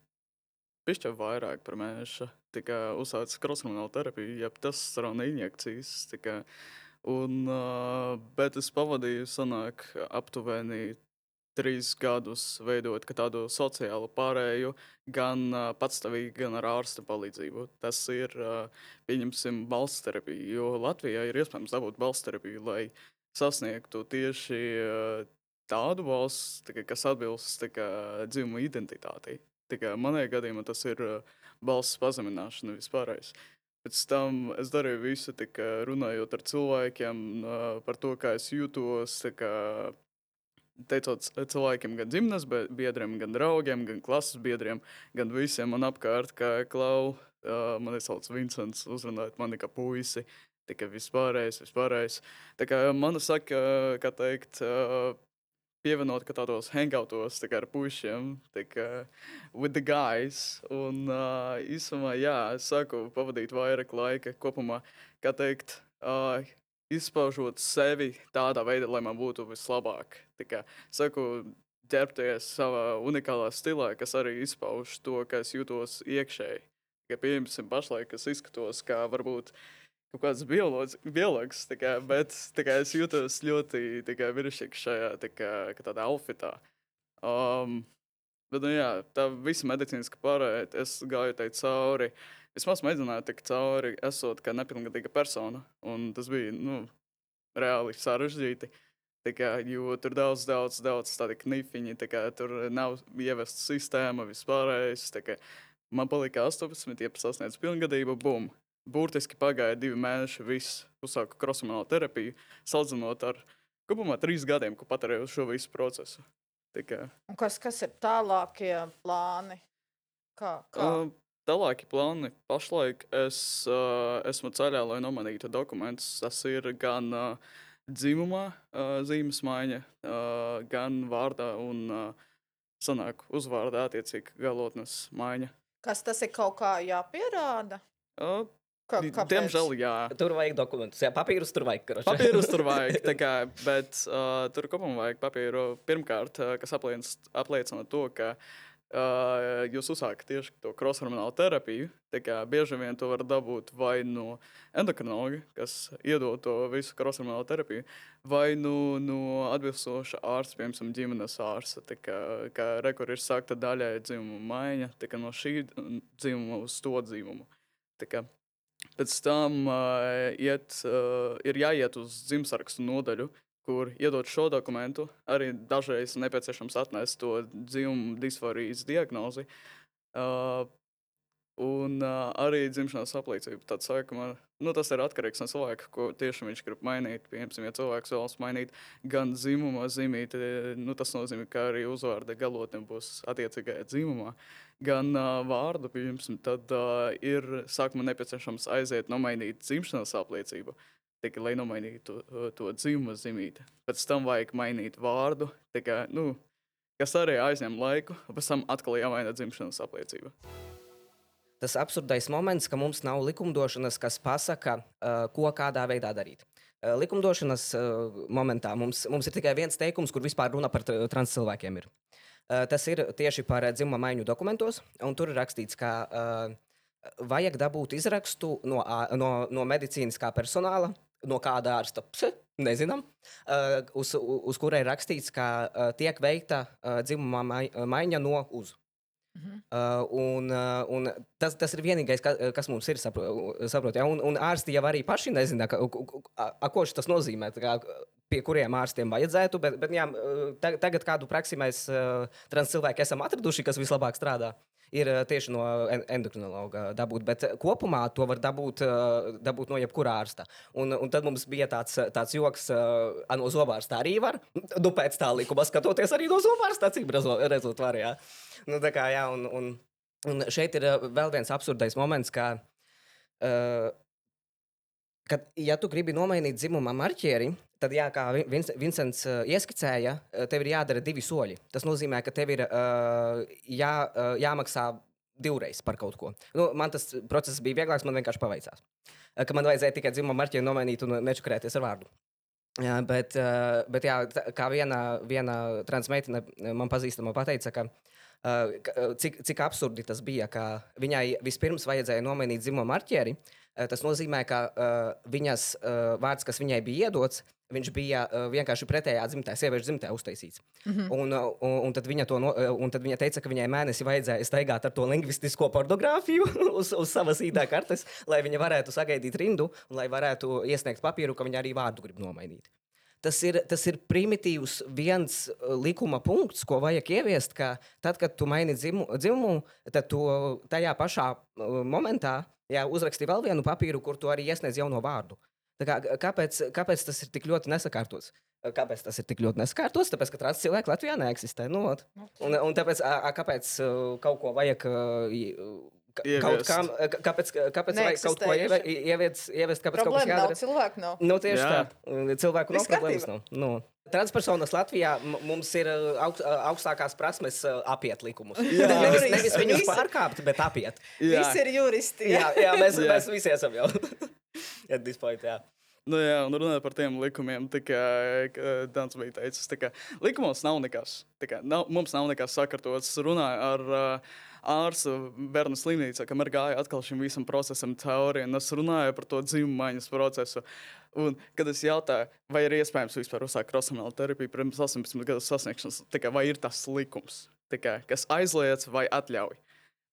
pišķi vairāk par mēnešu uzsācis krosmonālu terapiju, jeb testosterona injekcijas. Tika, un, bet es pavadīju sanāk aptuveni trīs gadus veidot tādu sociālu pārēju, gan uh, patstāvīgi, gan ar ārsta palīdzību. Tas ir, uh, pieņemsim, balss terapija, jo Latvijā ir iespējams dabūt balss terapiju, lai sasniegtu tieši uh, tādu valsts, tā kā, kas atbilst tā kā, dzimuma identitātei. Kā Manā gadījumā tas ir balss pazemināšana vispārējais. Pēc tam es darīju visu, kā, runājot ar cilvēkiem par to, kā es jūtos. kā, Teicot cilvēkiem, gan ģimenes biedriem, gan draugiem, gan klases biedriem, gan visiem man apkārt, kā klau, mani sauc Vincents, uzrunājot mani kā puisi. Tikai vispārējais, vispārējais. Tā kā man saka, kā teikt, pievienot ka tādos hangoutos tā ar pušiem, tā kā with the guys. Un uh, īsumā, jā, es sāku pavadīt vairāk laika kopumā, kā teikt, uh, izpaužot sevi tādā veidā, lai man būtu vislabāk. Tā kā saku, ģērbties savā unikālā stilā, kas arī izpauž to, kā es jūtos iekšēji. Kā pieņemsim, pašlaik es izskatos kā varbūt kaut kāds biologs, biologs tā kā, bet tā kā, es jūtos ļoti viršīgs šajā tā kā, tādā outfitā. Um, bet, nu, jā, tā visa medicīniska pārējai, es gāju tai cauri. Vismaz mēģināju tikt cauri, esot kā nepilngadīga persona. Un tas bija nu, reāli sarežģīti. Kā, jo tur daudz, daudz, daudz tādu knifiņu, tā kā tur nav ievesta sistēma, vispārējais. Man palika 18, ja sasniedzu pilngadību, bum. Burtiski pagāja divi mēneši, viss uzsāka krosmālu terapiju, salīdzinot ar kopumā trīs gadiem, ko patērēju uz šo visu procesu. Kā, kas, kas ir tālākie plāni? Kā, kā? Uh, Tālākie plāni pašlaik es uh, esmu ceļā, lai nomainītu dokumentus. Tas ir gan uh, dzimumā uh, zīmes maiņa, uh, gan vārdā un uh, sanāk uzvārdā attiecīgi galotnes maiņa. Kas tas ir kaut kā jāpierāda? Uh, Kā, diemžēl, jā. Tur vajag dokumentus. Jā, papīrus tur vajag. karoče. Papīrus tur vajag, kā, bet uh, tur kopumā vajag papīru pirmkārt, uh, kas apliecina, to, ka uh, jūs uzsākat tieši to cross-hormonālu terapiju. Kā bieži vien to var dabūt vai no endokrinologa, kas iedod to visu cross-hormonālu terapiju, vai no, no atbilstoša ārsta, piemēram, ģimenes ārsta. Tā kā, kā rekur ir sākta daļai dzimuma maiņa, no šī dzimuma uz to dzimumu. Tā kā Pēc tam uh, iet, uh, ir jāiet uz dzimšanas nodaļu, kur iedod šo dokumentu. Arī dažreiz nepieciešams atnest to dzimumu disforijas diagnozi. Uh, un uh, arī dzimšanas apliecība. Tad sākumā, nu, tas ir atkarīgs no cilvēka, ko tieši viņš grib mainīt. Piemēram, ja cilvēks vēlas mainīt gan dzimuma zīmīti, nu, tas nozīmē, ka arī uzvārda galotne būs attiecīgajā dzimumā gan uh, vārdu pirms, tad uh, ir sākumā nepieciešams aiziet nomainīt dzimšanas apliecību. Tikai, lai nomainītu uh, to dzimumu zīmīti. Pēc tam vajag mainīt vārdu, kā, nu, kas arī aizņem laiku, un pēc tam atkal jāmaina dzimšanas apliecība. Tas absurdais moments, ka mums nav likumdošanas, kas pasaka, uh, ko kādā veidā darīt. Likumdošanas momentā mums, mums ir tikai viens teikums, kur vispār runa par tra- trans cilvēkiem. Ir. Uh, tas ir tieši par dzimuma maiņu dokumentos, un tur ir rakstīts, ka uh, vajag dabūt izrakstu no, no, no medicīniskā personāla, no kāda ārsta. Pse, nezinām, uh, uz, uz kurai ir rakstīts, ka tiek veikta dzimuma mai- maiņa no uz. Uh, un, un tas, tas ir vienīgais, ka, kas mums ir saprotams. Saprot, ja? un, un ārsti jau arī paši nezina, ka, a, a, ko tas nozīmē. Kā, pie kuriem ārstiem vajadzētu. Bet, bet jā, ta- tagad kādu praksi mēs uh, trans cilvēki esam atraduši, kas vislabāk strādā. Ir uh, tieši no en- endokrinologa dabūt, bet kopumā to var dabūt, dabūt no jebkura ārsta. Un, un tad mums bija tāds, tāds joks, uh, a, no zobārsta arī var. Nu, pēc tā likuma skatoties, arī no zobārsta acīm redzot, var. Jā. Nu, kā, jā, un, un, un šeit ir vēl viens absurdais moments, ka, uh, kad, ja tu gribi nomainīt dzimuma marķieri, tad, jā, kā Vin- Vinc- Vincents uh, ieskicēja, uh, tev ir jādara divi soļi. Tas nozīmē, ka tev ir uh, jā, jāmaksā divreiz par kaut ko. Nu, man tas process bija vieglāks, man vienkārši paveicās. Ka man vajadzēja tikai dzimuma marķieri nomainīt un nečakarēties ar vārdu. Jā, bet, bet jā, kā viena, viena transmeitene man pazīstama pateica, ka, cik, cik absurdi tas bija, ka viņai vispirms vajadzēja nomainīt dzimumu marķieri. Tas nozīmē, ka viņas vārds, kas viņai bija iedots, viņš bija uh, vienkārši pretējā dzimtē, sieviešu dzimtē uztaisīts. Mm -hmm. un, uh, un, un, tad no, uh, un tad viņa teica, ka viņai mēnesi vajadzēja staigāt ar to lingvistisko pornogrāfiju uz, uz savas ID kartes, lai viņa varētu sagaidīt rindu un lai varētu iesniegt papīru, ka viņa arī vārdu grib nomainīt. Tas ir, tas ir primitīvs viens uh, likuma punkts, ko vajag ieviest, ka tad, kad tu maini dzimu- dzimumu, tad tu tajā pašā momentā jā, uzraksti vēl vienu papīru, kur tu arī iesniedz jauno vārdu. Tā Kā, kāpēc, kāpēc tas ir tik ļoti nesakārtots? Kāpēc tas ir tik ļoti nesakārtots? Tāpēc, ka trans cilvēki Latvijā neeksistē. Nu, ot. un, un tāpēc, a, a, kāpēc uh, kaut ko vajag uh, ka- kaut a, kāpēc, kāpēc vajag kaut ko Neeksistējuši. ieviest, ieviest, kāpēc kaut kas Problēma nav, jādara? cilvēku nav. Nu, tieši Jā. Jā. tā. Cilvēku nav Viss problēmas. Nav. Nu. Transpersonas Latvijā mums ir uh, augst, augstākās prasmes apiet likumus. Jā. nevis, nevis viņus pārkāpt, bet apiet. Jā. Visi ir juristi. Jā, jā, mēs, Jā. mēs visi esam jau. At this point, jā. Nu, jā, un runājot par tiem likumiem, kā kā Dans bija teicis, kā likumos nav nekas. Kā, nav, mums nav nekas sakārtots. Runāju ar uh, ārstu bērnu slimnīcā, kamēr gāja atkal šim visam procesam cauri, un es runāju par to dzimumu maiņas procesu. Un, kad es jautāju, vai ir iespējams vispār uzsākt krosmālu terapiju pirms 18 gadu sasniegšanas, kā, vai ir tas likums, kā, kas aizliedz vai atļauj.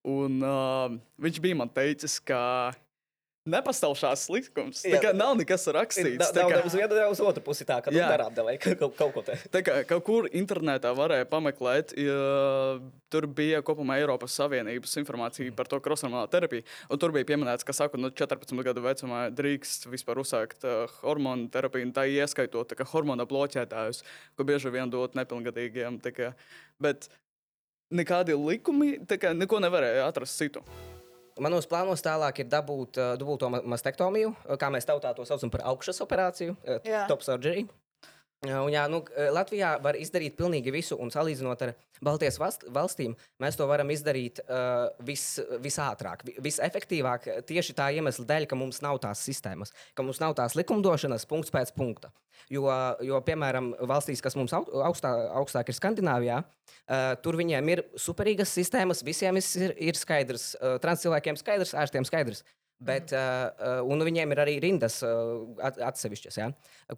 Un uh, viņš bija man teicis, ka nepastāv šāds likums. Tā Jā. kā nav nekas rakstīts. Tā kā- uz vienu, uz otru pusi tā, ka nu, Jā. darām, vai kaut, kaut ko tādu. Tā kā kaut kur internetā varēja pameklēt, ja, tur bija kopumā Eiropas Savienības informācija par to krosmālu terapiju. un Tur bija pieminēts, ka sākot no 14 gadu vecumā drīkst vispār uzsākt uh, hormonu terapiju, un tā ieskaitot tā kā hormonu bloķētājus, ko bieži vien dot nepilngadīgiem. tā kā. Bet nekādi likumi, tā kā neko nevarēja atrast citu. Manos plānos tālāk ir dabūt uh, dubulto ma- mastektomiju, uh, kā mēs tautā to saucam par augšas operāciju, uh, Jā. top surgery. Uh, Un, jā, nu, uh, Latvijā var izdarīt pilnīgi visu, un salīdzinot ar Baltijas valst, valstīm, mēs to varam izdarīt uh, vis, visātrāk, vi- visefektīvāk. uh, Tieši tā iemesla dēļ, ka mums nav tās sistēmas, ka mums nav tās likumdošanas punkts pēc punkta. Jo, jo piemēram, valstīs, kas mums au- augstā, augstāk ir Skandināvijā, uh, tur viņiem ir superīgas sistēmas, visiem ir, ir skaidrs, uh, transcilvēkiem skaidrs, ārstiem skaidrs. Bet, uh, un viņiem ir arī rindas uh, at- atsevišķas, ja,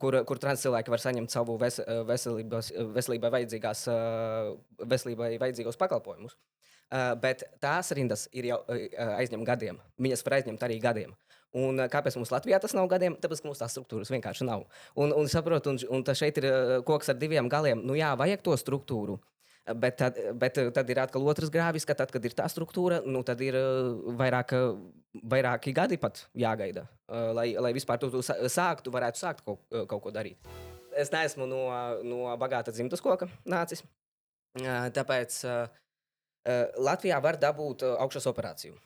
kur, kur transcilvēki var saņemt savu ves, veselības, veselībai, vajadzīgās, uh, veselībai vajadzīgos pakalpojumus. Uh, bet tās rindas ir jau uh, aizņem gadiem. Viņas var aizņemt arī gadiem. Un, kāpēc mums Latvijā tas nav gadiem? Tāpēc, ka mums tās struktūras vienkārši nav. Un, un saprotu, un, un tas šeit ir koks ar diviem galiem. Nu, jā, vajag to struktūru. Bet tad, bet uh, tad ir atkal otrs grāvis, ka tad, kad ir tā struktūra, nu, tad ir uh, vairāk, uh, vairāki gadi pat jāgaida, lai, lai vispār to sa- sāktu, varētu sākt kaut, kaut ko darīt. Es neesmu no, no bagāta dzimtas koka nācis. Tāpēc Latvijā var dabūt augšas operāciju.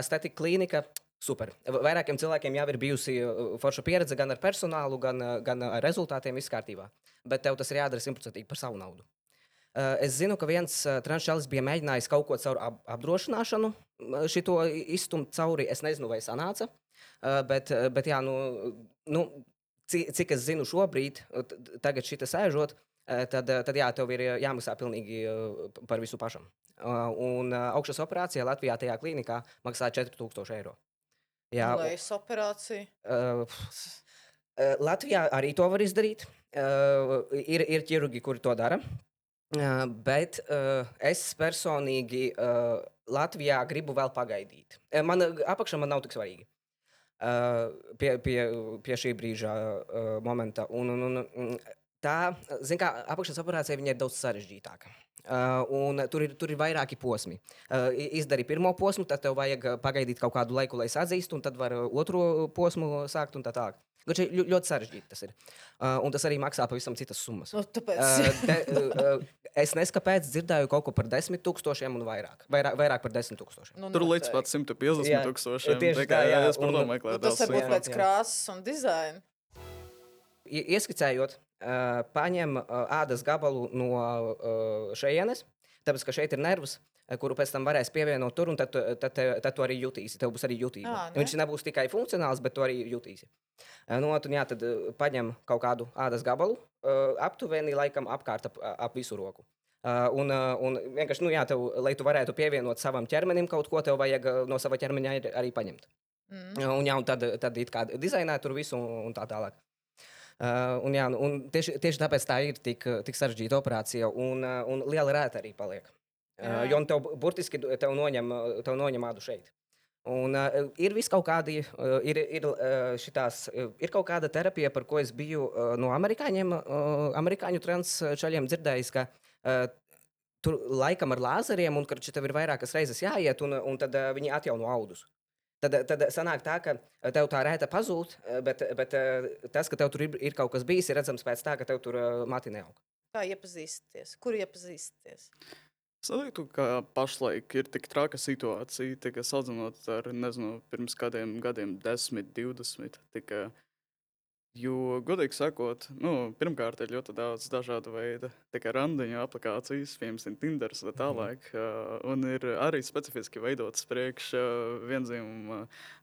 Estetika klīnika. Super. Vairākiem cilvēkiem jau ir bijusi forša pieredze gan ar personālu, gan, gan ar rezultātiem, viss kārtībā. Bet tev tas ir jādara simtprocentīgi par savu naudu. Uh, Es zinu, ka viens uh, transčalis bija mēģinājis kaut ko caur ap apdrošināšanu šito izstumt cauri. Es nezinu, vai sanāca. Uh, Bet, bet jā, nu, nu, ci- cik es zinu šobrīd, tagad šī sēžot, tad, tad jā, tev ir jāmaksā pilnīgi par visu pašam. Un augšas operācija Latvijā tajā klīnikā maksā 4000 eiro. Jā, Lejas operācija. Uh, Latvijā arī to var izdarīt. Uh, ir, ir ķirurgi, kuri to dara. Uh, bet uh, es personīgi uh, Latvijā gribu vēl pagaidīt. Man apakšā man nav tik svarīgi. Uh, pie, pie, pie šī brīža uh, momenta. Un, un, un, tā, zin kā, apakšas operācija ir daudz sarežģītāka. Uh, tur ir, tur ir vairāki posmi. Uh, izdari pirmo posmu, tad tev vajag pagaidīt kaut kādu laiku, lai atzīstu, un tad var otro posmu sākt un tā tālāk. Gluži ļo- ļoti sarežģīti tas ir. Uh, un tas arī maksā pavisam citas summas. Nu, tāpēc Uh, te, uh, es neskaidroju, kāpēc dzirdēju kaut ko par desmit tūkstošiem un vairāk. Vairāk, vairāk par desmit tūkstošiem. nu, Tur līdz noteikti. pat 150 Jā, tūkstošiem. tieši Tā jā, es par un- to Nu, meklēju. tas var būt jā, pēc krāsas un dizaina. Ieskicējot, uh, paņem uh, ādas gabalu no uh, šejienes, tāpēc ka šeit ir nervs. Uh, Kuru pēc tam varēs pievienot tur, un tad, tu- tad, tad, tad tu arī jutīsi. Tev būs arī jutība. Ā, ne? Viņš nebūs tikai funkcionāls, bet tu arī jutīsi. Uh, Nu, un, jā, tad paņem kaut kādu ādas gabalu, aptuveni laikam apkārt ap, ap visu roku. Un, un vienkārši, nu, jā, tev, lai tu varētu pievienot savam ķermenim kaut ko, tev vajag no sava ķermeņa arī paņemt. Mm. Un, jā, un tad, tad it kā dizainēt tur visu un, tā tālāk. Uh, un, jā, nu, un tieši, tieši tāpēc tā ir tik, tik sarežģīta operācija un, un liela rēta arī paliek. Jā. jo tev bu- burtiski tev noņem, tev noņem ādu šeit. Un, uh, ir kaut kādi, uh, ir, ir, uh, šitās, uh, ir kaut kāda terapija, par ko es biju uh, no amerikāņiem, uh, amerikāņu transčaļiem dzirdējis, ka uh, tur laikam ar lāzeriem, un ka tev ir vairākas reizes jāiet, un, un tad uh, viņi atjauno audus. Tad, tad sanāk tā, ka tev tā rēta pazūd, bet, bet tas, ka tev tur ir, ir kaut kas bijis, ir redzams pēc tā, ka tev tur mati neaug. Kā iepazīsties? Kur iepazīsties? Es teiktu, ka pašlaik ir tik traka situācija, tika salīdzinot ar, nezinu, pirms kādiem gadiem, 10, 20. Tika, jo, godīgi sakot, nu, pirmkārt, ir ļoti daudz dažādu veidu randiņu aplikācijas, piemēram, Tinder un tā tālāk. uh, Un ir arī specifiski veidotas priekš vienzīmuma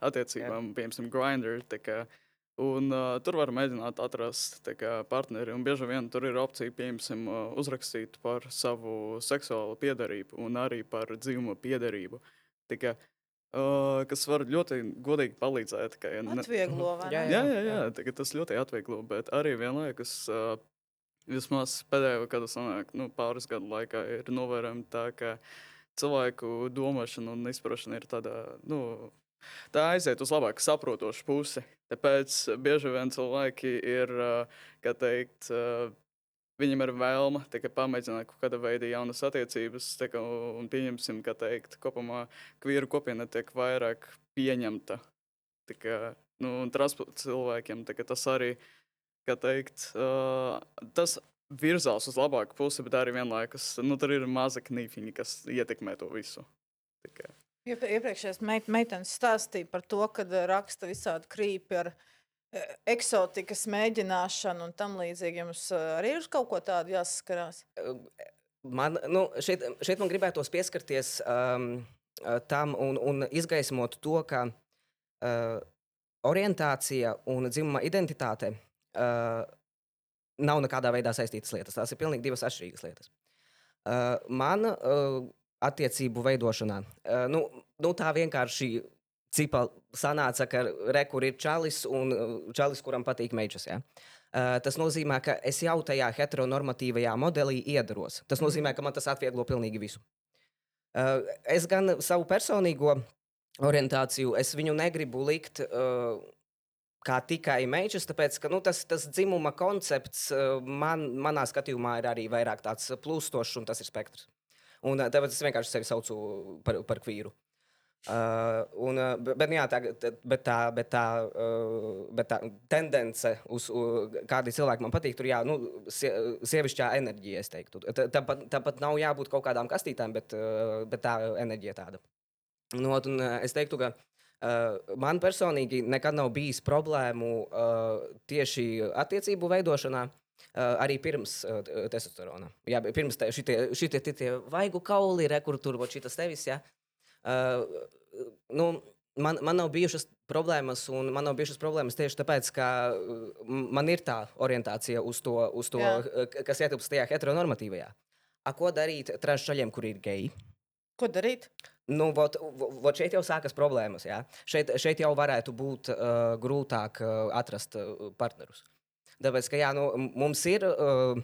attiecībām, piemēram, Grindr. Kā, Un, uh, tur var mēģināt atrast kā, partneri. Un bieži vien tur ir opcija, piemēram, uzrakstīt par savu seksuālo piedarību un arī par dzīvumu piedarību. Tikai, uh, kas var ļoti godīgi palīdzēt. Ka, ja ne- Atvieglo, Jā? Jā, jā, jā tā, tas ļoti atvieglo, bet arī vienlaikus. Uh, Vismaz pēdējo gadu, sanāk, nu, pāris gadu laikā ir novērojama tā, ka cilvēku domāšana un izpratne ir tāda, nu, tā aiziet uz labāku, saprotošu pusi. Tāpēc bieži vien cilvēki ir, kā teikt, viņam ir vēlme kā pamēģināt kaut kāda veida jaunas attiecības, kā, un pieņemsim, ka teikt, kopumā kvīru kopiena tiek vairāk pieņemta. Kā, nu, un transporta cilvēkiem kā tas arī, kā teikt, uh, tas virzās uz labāku pusi, bet arī vienlaikus nu, tur ir maza knifiņa, kas ietekmē to visu. Tā kā. Iep- Iepriekšējais meit, meitenes stāstīja par to, ka raksta visādi krīpi ar e, eksotikas mēģināšanu un tam līdzīgi. Jums e, arī ir kaut ko tādu jāsaskarās. Man, nu, šeit, šeit man gribētos pieskarties um, tam un, un izgaismot to, ka uh, orientācija un dzimuma identitāte uh, nav nekādā veidā saistītas lietas. Tās ir pilnīgi divas atšķirīgas lietas. Uh, man uh, attiecību veidošanā, uh, nu, nu, tā vienkārši cipa sanāca, ka rekur ir čalis un čalis, kuram patīk meitas. Ja? Uh, tas nozīmē, ka es jau tajā heteronormatīvajā modelī iedaros. Tas nozīmē, ka man tas atvieglo pilnīgi visu. Uh, es gan savu personīgo orientāciju, es viņu negribu likt uh, kā tikai meitas, tāpēc ka nu, tas, tas dzimuma koncepts man, manā skatījumā ir arī vairāk tāds plūstošs un tas ir spektrs. Un, uh, tāpēc es vienkārši sevi saucu par, par kvīru. Uh, un, uh, bet, jā, tā, tā- bet, tā, bet, tā, uh, bet tā tendence, uz uh, kādi cilvēki man patīk, tur jā, nu, sie, sievišķā enerģija, teiktu. Tā- Tāpat, tāpat nav jābūt kaut kādām kastītēm, bet, uh, bet tā enerģija tāda. Nu, un, uh, es teiktu, ka uh, man personīgi nekad nav bijis problēmu uh, tieši attiecību veidošanā. Uh, arī pirms uh, testosterona. Jā, pirms tam šitie, šitie tie- tie vaigu kauli, re, kur tur būtu šis tevis. Jā. Uh, nu, man, man nav bijušas problēmas, un man nav bijušas problēmas tieši tāpēc, ka uh, man ir tā orientācija uz to, uz to Jā. uh, kas ietilpst tajā heteronormatīvajā. A, ko darīt transčaļiem, kuri ir geji? Ko darīt? Nu, vot, vo- vot šeit jau sākas problēmas. Jā. Šeit, šeit jau varētu būt uh, grūtāk uh, atrast uh, partnerus. Tāpēc, ka jā, nu, mums ir uh,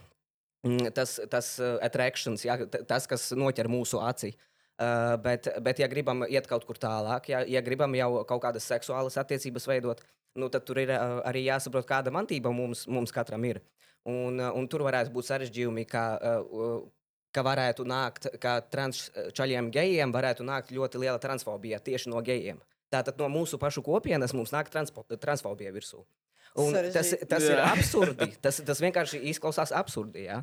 tas, tas t- tas, kas noķer mūsu aci. Uh, bet, bet, ja gribam iet kaut kur tālāk, ja, ja gribam jau kaut kādas seksuālas attiecības veidot, nu, tad tur ir uh, arī jāsaprot, kāda mantība mums, mums katram ir. Un, uh, un tur varētu būt sarežģījumi, ka, uh, ka varētu nākt, ka transčaļiem gejiem varētu nākt ļoti liela transfobija tieši no gejiem. Tātad no mūsu pašu kopienas mums nāk transpo- transfobija virsū. Un tas, tas ir Jā. absurdi. Tas, tas vienkārši izklausās absurdi. Ja?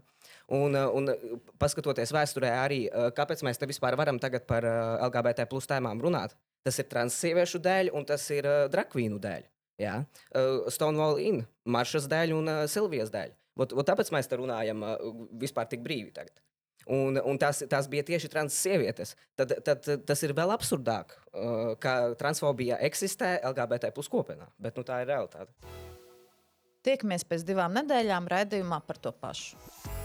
Un, uh, un uh, paskatoties vēsturē, arī uh, kāpēc mēs te vispār varam tagad par LGBT plus tēmām runāt, tas ir transsieviešu dēļ un tas ir drakvīnu dēļ. Ja? Uh, Stonewall Inn, Maršas dēļ un Silvijas dēļ. Ot, ot tāpēc mēs te runājam vispār tik brīvi tagad. Un, un tās, tās bija tieši transsievietes. Tad, tad tas ir vēl absurdāk, ka transfobija eksistē LGBT plus kopienā. Bet nu, tā ir realitāte. Tiekamies pēc divām nedēļām raidījumā par to pašu.